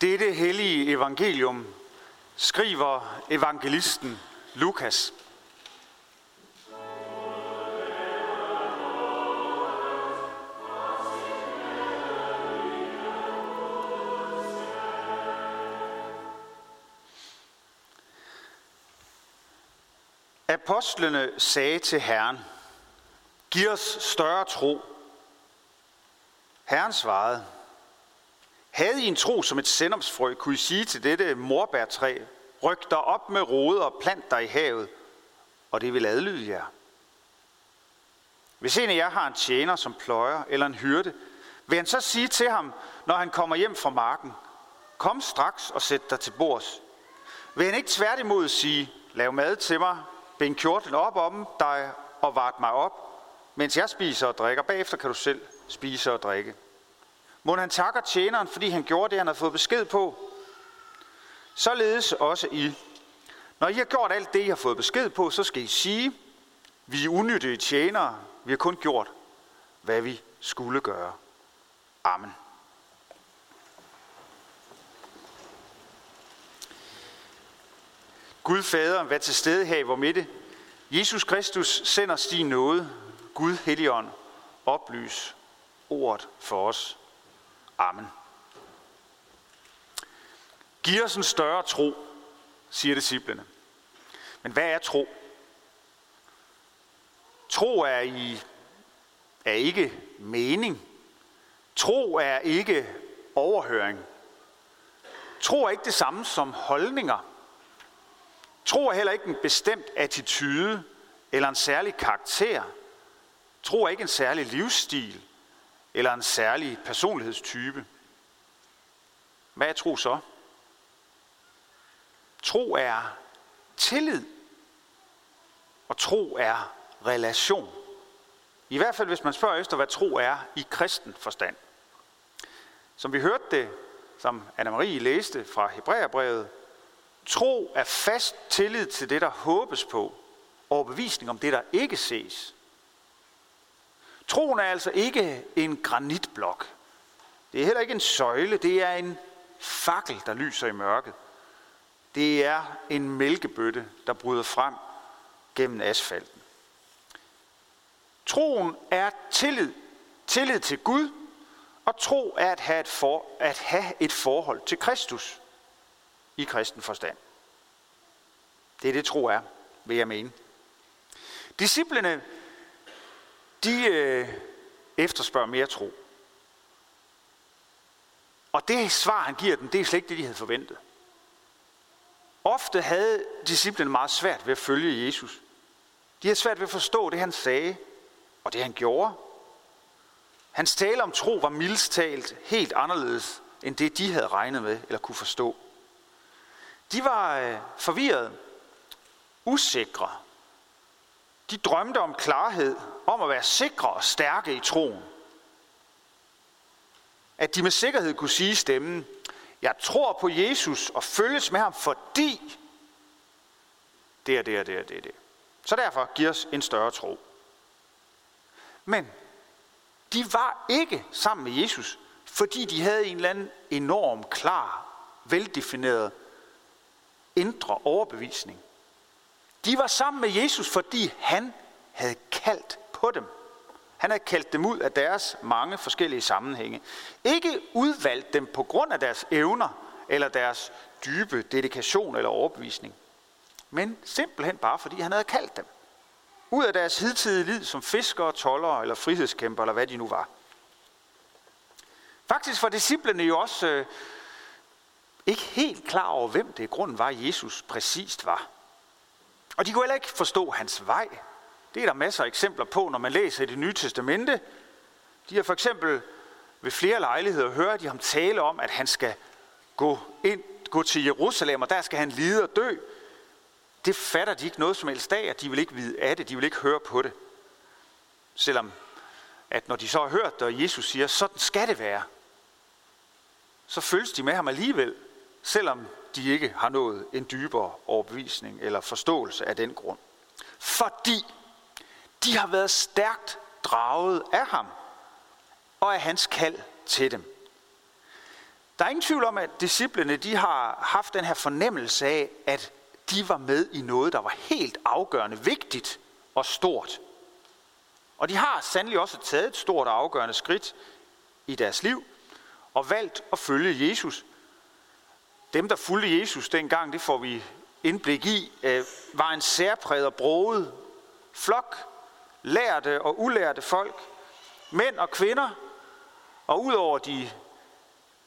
Dette hellige evangelium skriver evangelisten Lukas. Apostlene sagde til Herren, giv os større tro. Herren svarede, havde I en tro som et sendomsfrø, kunne I sige til dette morbærtræ, ryk dig op med rode og plant dig i havet, og det vil adlyde jer. Hvis en af jer har en tjener som pløjer eller en hyrde, vil han så sige til ham, når han kommer hjem fra marken, kom straks og sæt dig til bords. Vil han ikke tværtimod sige, lav mad til mig, bind kjorten op om dig og vart mig op, mens jeg spiser og drikker. Bagefter kan du selv spise og drikke. Må han takker tjeneren, fordi han gjorde det, han havde fået besked på. Således også I. Når I har gjort alt det, I har fået besked på, så skal I sige, vi er unyttige tjenere, vi har kun gjort, hvad vi skulle gøre. Amen. Gud Fader, vær til stede her i vor midte. Jesus Kristus sender din nåde. Gud Helligånd, oplys ordet for os. Amen. Giv os en større tro, siger disciplene. Men hvad er tro? Tro er, i, er ikke mening. Tro er ikke overhøring. Tro er ikke det samme som holdninger. Tro er heller ikke en bestemt attitude eller en særlig karakter. Tro er ikke en særlig livsstil eller en særlig personlighedstype. Hvad er tro så? Tro er tillid, og tro er relation. I hvert fald, hvis man spørger efter, hvad tro er i kristen forstand. Som vi hørte det, som Anna-Marie læste fra Hebræerbrevet, tro er fast tillid til det, der håbes på, og bevisning om det, der ikke ses. Troen er altså ikke en granitblok. Det er heller ikke en søjle, det er en fakkel, der lyser i mørket. Det er en mælkebøtte, der bryder frem gennem asfalten. Troen er tillid. Tillid til Gud, og tro er at have et, for, at have et forhold til Kristus i kristen forstand. Det er det, tro er, vil jeg mene. Disciplene de øh, efterspørger mere tro. Og det svar, han giver dem, det er slet ikke det, de havde forventet. Ofte havde disciplene meget svært ved at følge Jesus. De havde svært ved at forstå det, han sagde, og det, han gjorde. Hans tale om tro var mildest talt helt anderledes, end det, de havde regnet med eller kunne forstå. De var øh, forvirrede, usikre, de drømte om klarhed, om at være sikre og stærke i troen. At de med sikkerhed kunne sige stemmen, jeg tror på Jesus og følges med ham, fordi det er det og det og det er det. Så derfor giver os en større tro. Men de var ikke sammen med Jesus, fordi de havde en eller anden enorm, klar, veldefineret indre overbevisning. De var sammen med Jesus, fordi han havde kaldt på dem. Han havde kaldt dem ud af deres mange forskellige sammenhænge. Ikke udvalgt dem på grund af deres evner eller deres dybe dedikation eller overbevisning. Men simpelthen bare fordi han havde kaldt dem. Ud af deres hidtidige liv som fiskere, tollere eller frihedskæmper eller hvad de nu var. Faktisk var disciplene jo også øh, ikke helt klar over, hvem det i grunden var, Jesus præcist var. Og de kunne heller ikke forstå hans vej. Det er der masser af eksempler på, når man læser i det nye testamente. De har for eksempel ved flere lejligheder hørt de ham tale om, at han skal gå, ind, gå til Jerusalem, og der skal han lide og dø. Det fatter de ikke noget som helst af, og de vil ikke vide af det, de vil ikke høre på det. Selvom at når de så har hørt det, og Jesus siger, sådan skal det være, så følges de med ham alligevel, selvom de ikke har nået en dybere overbevisning eller forståelse af den grund. Fordi de har været stærkt draget af ham og af hans kald til dem. Der er ingen tvivl om, at disciplene de har haft den her fornemmelse af, at de var med i noget, der var helt afgørende vigtigt og stort. Og de har sandelig også taget et stort og afgørende skridt i deres liv og valgt at følge Jesus. Dem, der fulgte Jesus dengang, det får vi indblik i, øh, var en særpræget og broget flok, lærte og ulærte folk, mænd og kvinder, og udover de,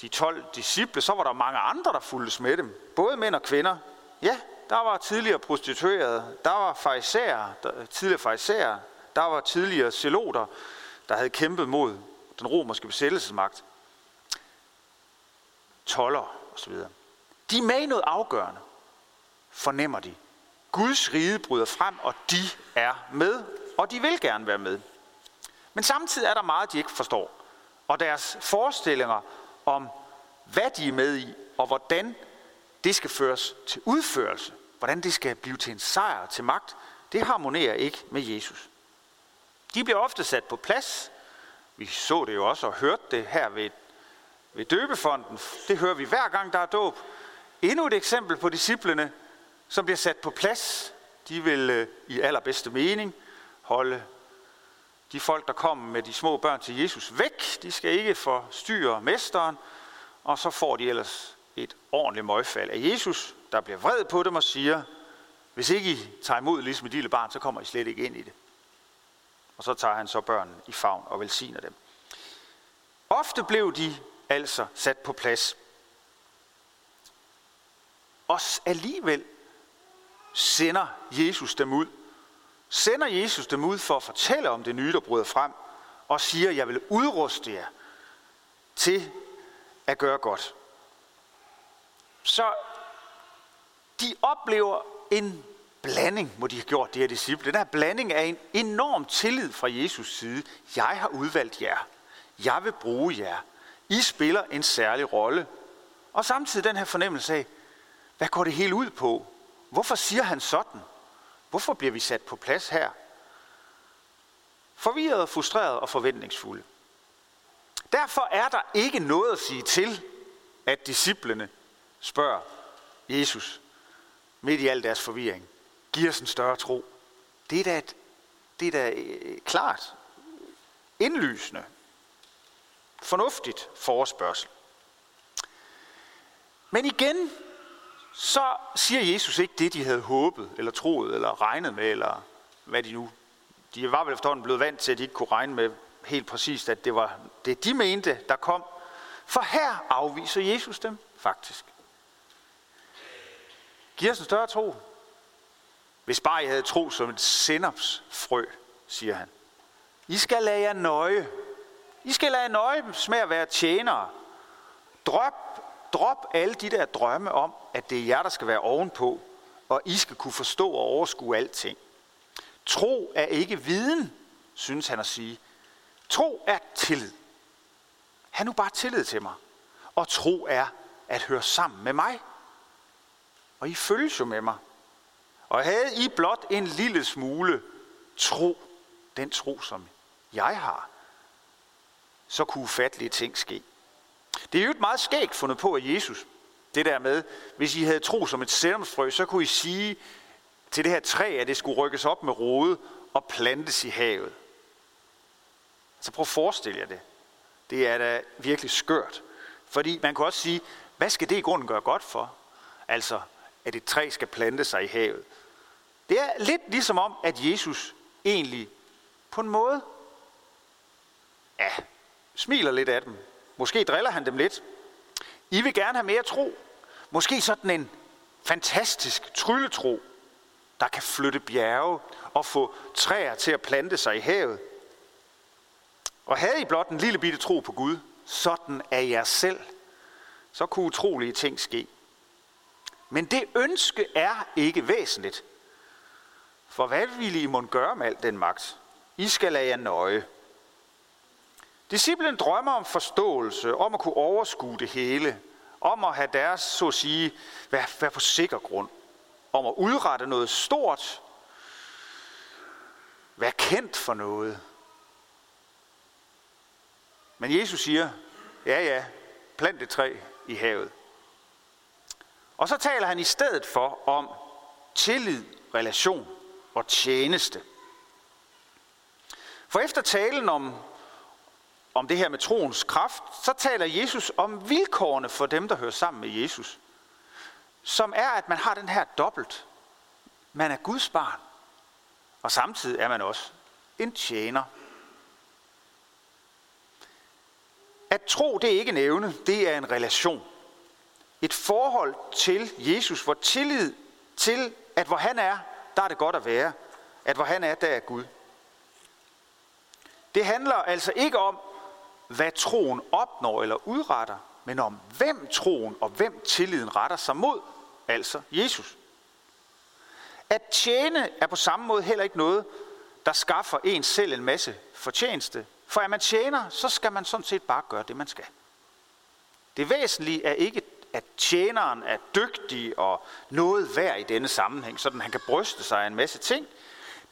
de 12 disciple, så var der mange andre, der fulgtes med dem. Både mænd og kvinder. Ja, der var tidligere prostituerede, der var farisæer, der, tidligere farisæer, der var tidligere celoter, der havde kæmpet mod den romerske besættelsesmagt. Toller osv. De er med i noget afgørende, fornemmer de. Guds rige bryder frem, og de er med, og de vil gerne være med. Men samtidig er der meget, de ikke forstår. Og deres forestillinger om, hvad de er med i, og hvordan det skal føres til udførelse, hvordan det skal blive til en sejr, til magt, det harmonerer ikke med Jesus. De bliver ofte sat på plads. Vi så det jo også og hørte det her ved, ved døbefonden. Det hører vi hver gang, der er dåb. Endnu et eksempel på disciplene, som bliver sat på plads. De vil øh, i allerbedste mening holde de folk, der kommer med de små børn til Jesus væk. De skal ikke forstyrre mesteren, og så får de ellers et ordentligt møgfald af Jesus, der bliver vred på dem og siger, hvis ikke I tager imod ligesom et lille barn, så kommer I slet ikke ind i det. Og så tager han så børnene i favn og velsigner dem. Ofte blev de altså sat på plads. Og alligevel sender Jesus dem ud. Sender Jesus dem ud for at fortælle om det nye, der bryder frem, og siger, jeg vil udruste jer til at gøre godt. Så de oplever en blanding, må de have gjort, de her disciple. Den her blanding er en enorm tillid fra Jesus side. Jeg har udvalgt jer. Jeg vil bruge jer. I spiller en særlig rolle. Og samtidig den her fornemmelse af, hvad går det hele ud på? Hvorfor siger han sådan? Hvorfor bliver vi sat på plads her? Forvirret, frustreret og forventningsfulde. Derfor er der ikke noget at sige til, at disciplene spørger Jesus midt i al deres forvirring. Giv os en større tro. Det er da, et, det er da øh, klart indlysende, fornuftigt forespørgsel. Men igen, så siger Jesus ikke det, de havde håbet, eller troet, eller regnet med, eller hvad de nu... De var vel efterhånden blevet vant til, at de ikke kunne regne med helt præcist, at det var det, de mente, der kom. For her afviser Jesus dem faktisk. Giv os en større tro. Hvis bare I havde tro som et sennepsfrø, siger han. I skal lade jer nøje. I skal lade jer nøje med at være tjenere. Drop, drop alle de der drømme om, at det er jer, der skal være ovenpå, og I skal kunne forstå og overskue alting. Tro er ikke viden, synes han at sige. Tro er tillid. Ha' nu bare tillid til mig. Og tro er at høre sammen med mig. Og I følges jo med mig. Og havde I blot en lille smule tro, den tro, som jeg har, så kunne ufattelige ting ske. Det er jo et meget skægt fundet på af Jesus. Det der med, hvis I havde tro som et særmsfrø, så kunne I sige til det her træ, at det skulle rykkes op med rode og plantes i havet. Så prøv at forestille jer det. Det er da virkelig skørt. Fordi man kunne også sige, hvad skal det i grunden gøre godt for? Altså, at et træ skal plante sig i havet. Det er lidt ligesom om, at Jesus egentlig på en måde, ja, smiler lidt af dem. Måske driller han dem lidt. I vil gerne have mere tro. Måske sådan en fantastisk trylletro, der kan flytte bjerge og få træer til at plante sig i havet. Og havde I blot en lille bitte tro på Gud, sådan er jer selv, så kunne utrolige ting ske. Men det ønske er ikke væsentligt. For hvad vil I må gøre med al den magt? I skal lade jer nøje. Disciplen drømmer om forståelse, om at kunne overskue det hele, om at have deres, så at sige, være, være på sikker grund, om at udrette noget stort, være kendt for noget. Men Jesus siger, ja ja, plant et træ, i havet. Og så taler han i stedet for om tillid, relation og tjeneste. For efter talen om, om det her med troens kraft, så taler Jesus om vilkårene for dem, der hører sammen med Jesus. Som er, at man har den her dobbelt. Man er Guds barn, og samtidig er man også en tjener. At tro, det er ikke en evne, det er en relation. Et forhold til Jesus, hvor tillid til, at hvor han er, der er det godt at være. At hvor han er, der er Gud. Det handler altså ikke om, hvad troen opnår eller udretter, men om hvem troen og hvem tilliden retter sig mod, altså Jesus. At tjene er på samme måde heller ikke noget, der skaffer en selv en masse fortjeneste. For er man tjener, så skal man sådan set bare gøre det, man skal. Det væsentlige er ikke, at tjeneren er dygtig og noget værd i denne sammenhæng, så han kan bryste sig af en masse ting.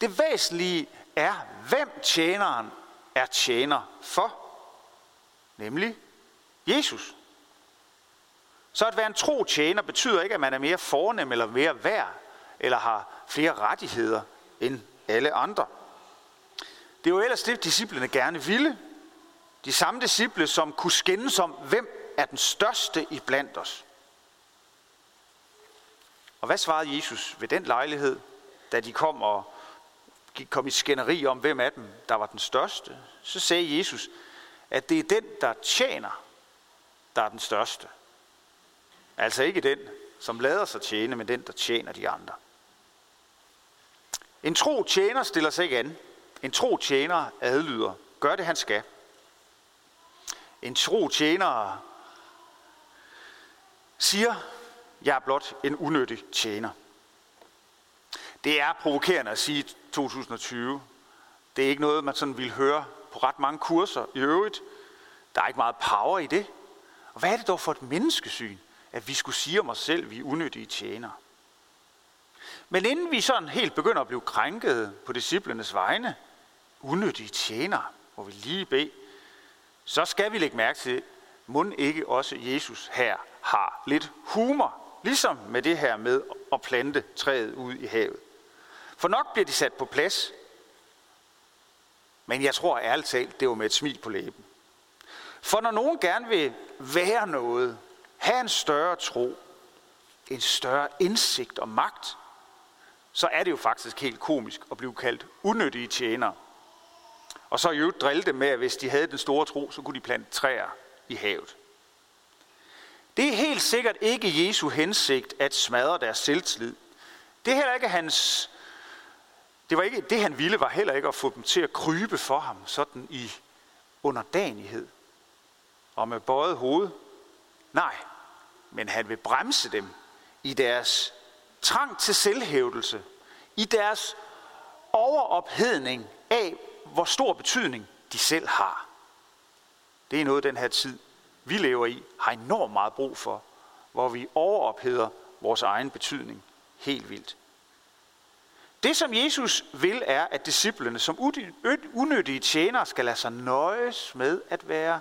Det væsentlige er, hvem tjeneren er tjener for, nemlig Jesus. Så at være en tro tjener betyder ikke, at man er mere fornem eller mere værd, eller har flere rettigheder end alle andre. Det er jo ellers det, disciplene gerne ville. De samme disciple, som kunne skændes om, hvem er den største i blandt os. Og hvad svarede Jesus ved den lejlighed, da de kom og kom i skænderi om, hvem af dem, der var den største? Så sagde Jesus, at det er den, der tjener, der er den største. Altså ikke den, som lader sig tjene, men den, der tjener de andre. En tro tjener stiller sig ikke an. En tro tjener adlyder. Gør det, han skal. En tro tjener siger, jeg er blot en unødig tjener. Det er provokerende at sige 2020. Det er ikke noget, man sådan vil høre på ret mange kurser i øvrigt. Der er ikke meget power i det. Og hvad er det dog for et menneskesyn, at vi skulle sige om os selv, at vi er unødige tjenere? Men inden vi sådan helt begynder at blive krænket på disciplenes vegne, unødige tjenere, hvor vi lige bede, så skal vi lægge mærke til, må ikke også Jesus her har lidt humor, ligesom med det her med at plante træet ud i havet. For nok bliver de sat på plads, men jeg tror ærligt talt, det var med et smil på læben. For når nogen gerne vil være noget, have en større tro, en større indsigt og magt, så er det jo faktisk helt komisk at blive kaldt unyttige tjenere. Og så i øvrigt drille dem med, at hvis de havde den store tro, så kunne de plante træer i havet. Det er helt sikkert ikke Jesu hensigt at smadre deres selvtillid. Det er heller ikke hans... Det, var ikke, det han ville var heller ikke at få dem til at krybe for ham, sådan i underdanighed og med bøjet hoved. Nej, men han vil bremse dem i deres trang til selvhævdelse, i deres overophedning af, hvor stor betydning de selv har. Det er noget, den her tid, vi lever i, har enormt meget brug for, hvor vi overopheder vores egen betydning helt vildt. Det, som Jesus vil, er, at disciplene som unødige tjenere skal lade sig nøjes med at være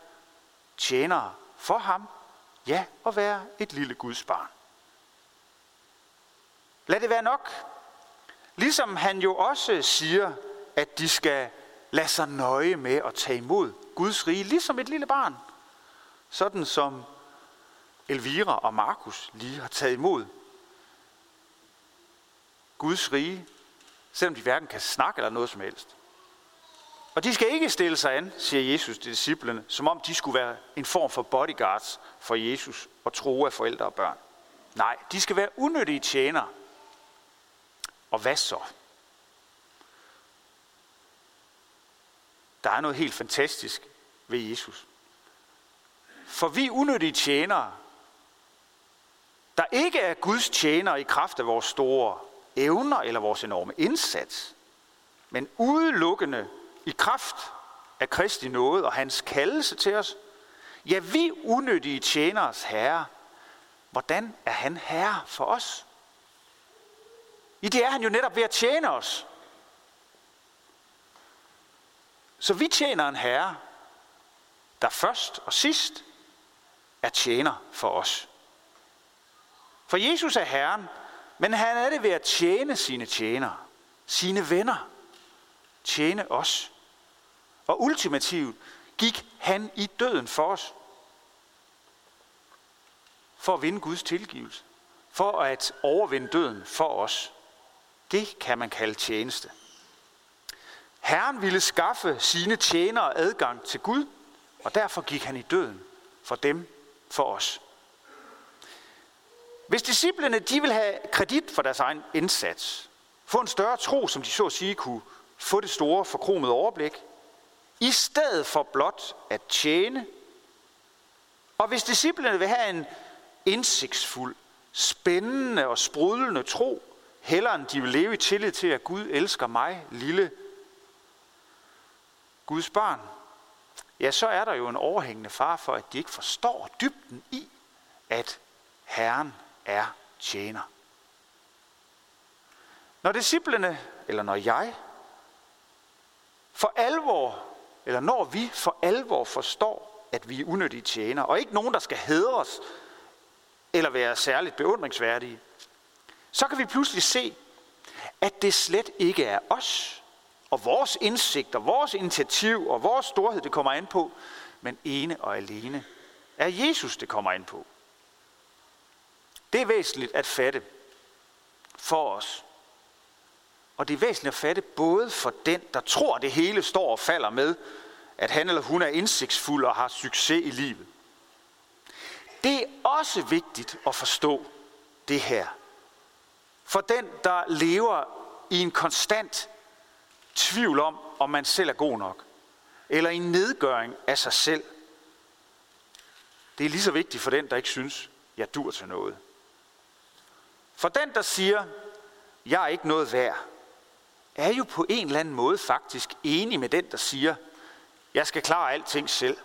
tjenere for ham, ja, og være et lille Guds barn. Lad det være nok. Ligesom han jo også siger, at de skal lade sig nøje med at tage imod Guds rige, ligesom et lille barn. Sådan som Elvira og Markus lige har taget imod Guds rige, selvom de hverken kan snakke eller noget som helst. Og de skal ikke stille sig an, siger Jesus til disciplene, som om de skulle være en form for bodyguards for Jesus og tro af forældre og børn. Nej, de skal være unødige tjenere. Og hvad så? Der er noget helt fantastisk ved Jesus. For vi unødige tjenere, der ikke er Guds tjenere i kraft af vores store evner eller vores enorme indsats, men udelukkende i kraft af Kristi nåde og hans kaldelse til os, ja, vi unødige tjeneres herre, hvordan er han herre for os? I det er han jo netop ved at tjene os. Så vi tjener en herre, der først og sidst er tjener for os. For Jesus er Herren, men han er det ved at tjene sine tjenere, sine venner, tjene os. Og ultimativt gik han i døden for os. For at vinde Guds tilgivelse. For at overvinde døden for os. Det kan man kalde tjeneste. Herren ville skaffe sine tjenere adgang til Gud, og derfor gik han i døden for dem, for os. Hvis disciplene de vil have kredit for deres egen indsats, få en større tro, som de så at sige kunne få det store forkromede overblik, i stedet for blot at tjene, og hvis disciplene vil have en indsigtsfuld, spændende og sprudlende tro, hellere end de vil leve i tillid til, at Gud elsker mig, lille Guds barn, ja, så er der jo en overhængende far for, at de ikke forstår dybden i, at Herren er tjener. Når disciplene, eller når jeg, for alvor, eller når vi for alvor forstår, at vi er unødige tjener, og ikke nogen, der skal hedres, eller være særligt beundringsværdige, så kan vi pludselig se, at det slet ikke er os, og vores indsigt, og vores initiativ, og vores storhed, det kommer an på, men ene og alene er Jesus, det kommer an på. Det er væsentligt at fatte for os. Og det er væsentligt at fatte både for den, der tror, det hele står og falder med, at han eller hun er indsigtsfuld og har succes i livet. Det er også vigtigt at forstå det her. For den, der lever i en konstant tvivl om, om man selv er god nok, eller i en nedgøring af sig selv, det er lige så vigtigt for den, der ikke synes, jeg dur til noget. For den, der siger, jeg er ikke noget værd, er jo på en eller anden måde faktisk enig med den, der siger, jeg skal klare alting selv.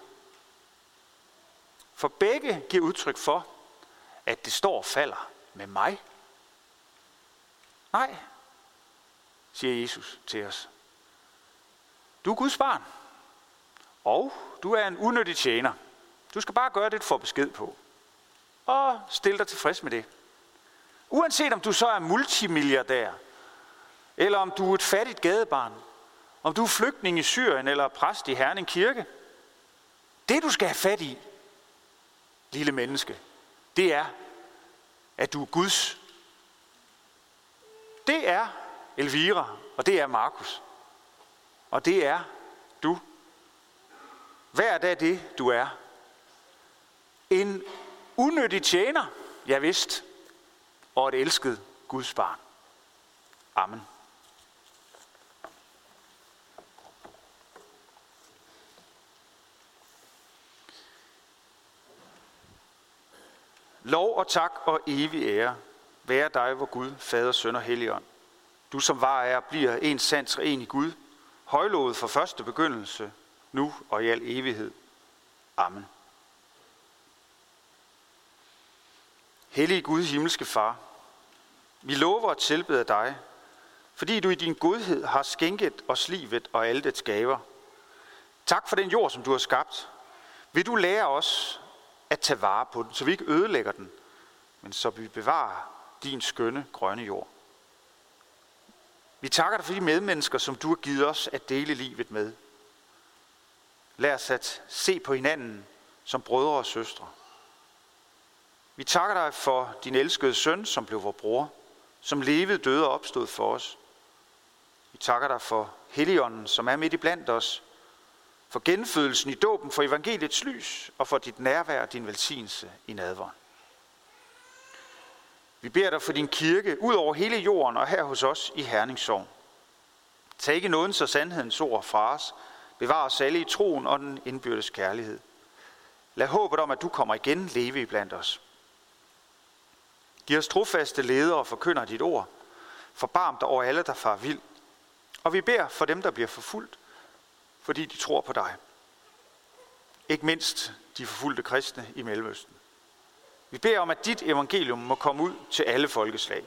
For begge giver udtryk for, at det står og falder med mig. Nej, siger Jesus til os. Du er Guds barn, og du er en unødig tjener. Du skal bare gøre det, du får besked på. Og stille dig tilfreds med det. Uanset om du så er multimilliardær, eller om du er et fattigt gadebarn, om du er flygtning i Syrien eller præst i Herning Kirke. Det du skal have fat i, lille menneske, det er, at du er Guds. Det er Elvira, og det er Markus. Og det er du. Hver dag det, du er. En unødig tjener, ja vist, og et elsket Guds barn. Amen. Lov og tak og evig ære være dig, hvor Gud, Fader, Søn og Helligånd. Du som var er, bliver en sand en i Gud, højlovet fra første begyndelse, nu og i al evighed. Amen. Hellige Gud, himmelske Far, vi lover at tilbede dig, fordi du i din godhed har skænket os livet og alle dets gaver. Tak for den jord, som du har skabt. Vil du lære os at tage vare på den, så vi ikke ødelægger den, men så vi bevarer din skønne grønne jord. Vi takker dig for de medmennesker, som du har givet os at dele livet med. Lad os at se på hinanden som brødre og søstre. Vi takker dig for din elskede søn, som blev vor bror, som levede, døde og opstod for os. Vi takker dig for Helligånden, som er midt i blandt os, for genfødelsen i dåben, for evangeliets lys og for dit nærvær og din velsignelse i nadveren. Vi beder dig for din kirke ud over hele jorden og her hos os i Herningssorg. Tag ikke nådens og sandhedens ord fra os. Bevar os alle i troen og den indbyrdes kærlighed. Lad håbet om, at du kommer igen leve i blandt os. Giv os trofaste ledere og forkynder dit ord. Forbarm dig over alle, der far vild. Og vi beder for dem, der bliver forfulgt, fordi de tror på dig. Ikke mindst de forfulgte kristne i Mellemøsten. Vi beder om, at dit evangelium må komme ud til alle folkeslag.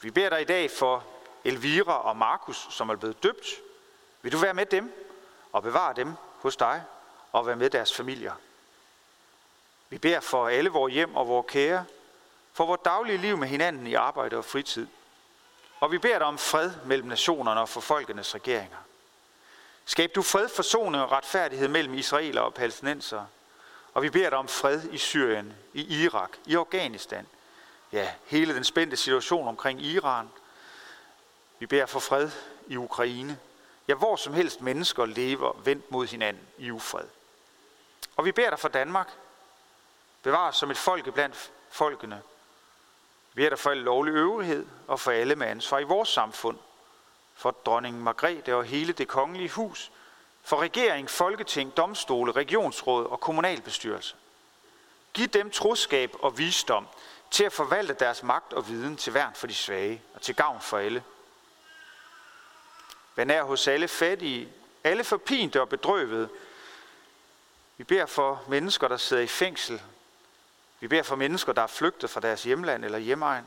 Vi beder dig i dag for Elvira og Markus, som er blevet døbt. Vil du være med dem og bevare dem hos dig og være med deres familier? Vi beder for alle vores hjem og vores kære, for vores daglige liv med hinanden i arbejde og fritid. Og vi beder dig om fred mellem nationerne og for folkenes regeringer. Skab du fred, forsoning og retfærdighed mellem israeler og palæstinenser. Og vi beder dig om fred i Syrien, i Irak, i Afghanistan. Ja, hele den spændte situation omkring Iran. Vi beder for fred i Ukraine. Ja, hvor som helst mennesker lever vendt mod hinanden i ufred. Og vi beder dig for Danmark. Bevares som et folk blandt folkene. Vi er der for al lovlig øvrighed og for alle med ansvar i vores samfund – for dronning Margrethe og hele det kongelige hus, for regering, folketing, domstole, regionsråd og kommunalbestyrelse. Giv dem troskab og visdom til at forvalte deres magt og viden til værn for de svage og til gavn for alle. Vær nær hos alle fattige, alle forpinte og bedrøvede. Vi beder for mennesker, der sidder i fængsel. Vi beder for mennesker, der er flygtet fra deres hjemland eller hjemmeegn.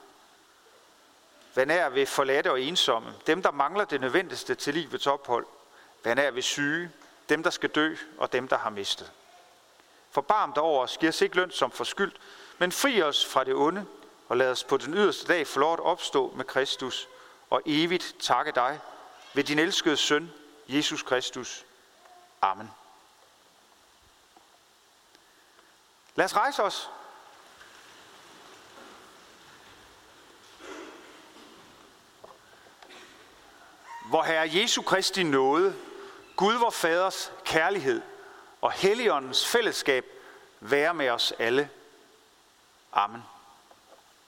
Vær nær ved forladte og ensomme, dem der mangler det nødvendigste til livets ophold. Vær nær ved syge, dem der skal dø og dem der har mistet. Forbarm dig over os, giv os ikke løn som forskyldt, men fri os fra det onde, og lad os på den yderste dag få lov at opstå med Kristus, og evigt takke dig ved din elskede søn, Jesus Kristus. Amen. Lad os rejse os. Hvor Herre Jesu Kristi nåde, Gud vor Faders kærlighed og Helligåndens fællesskab være med os alle. Amen.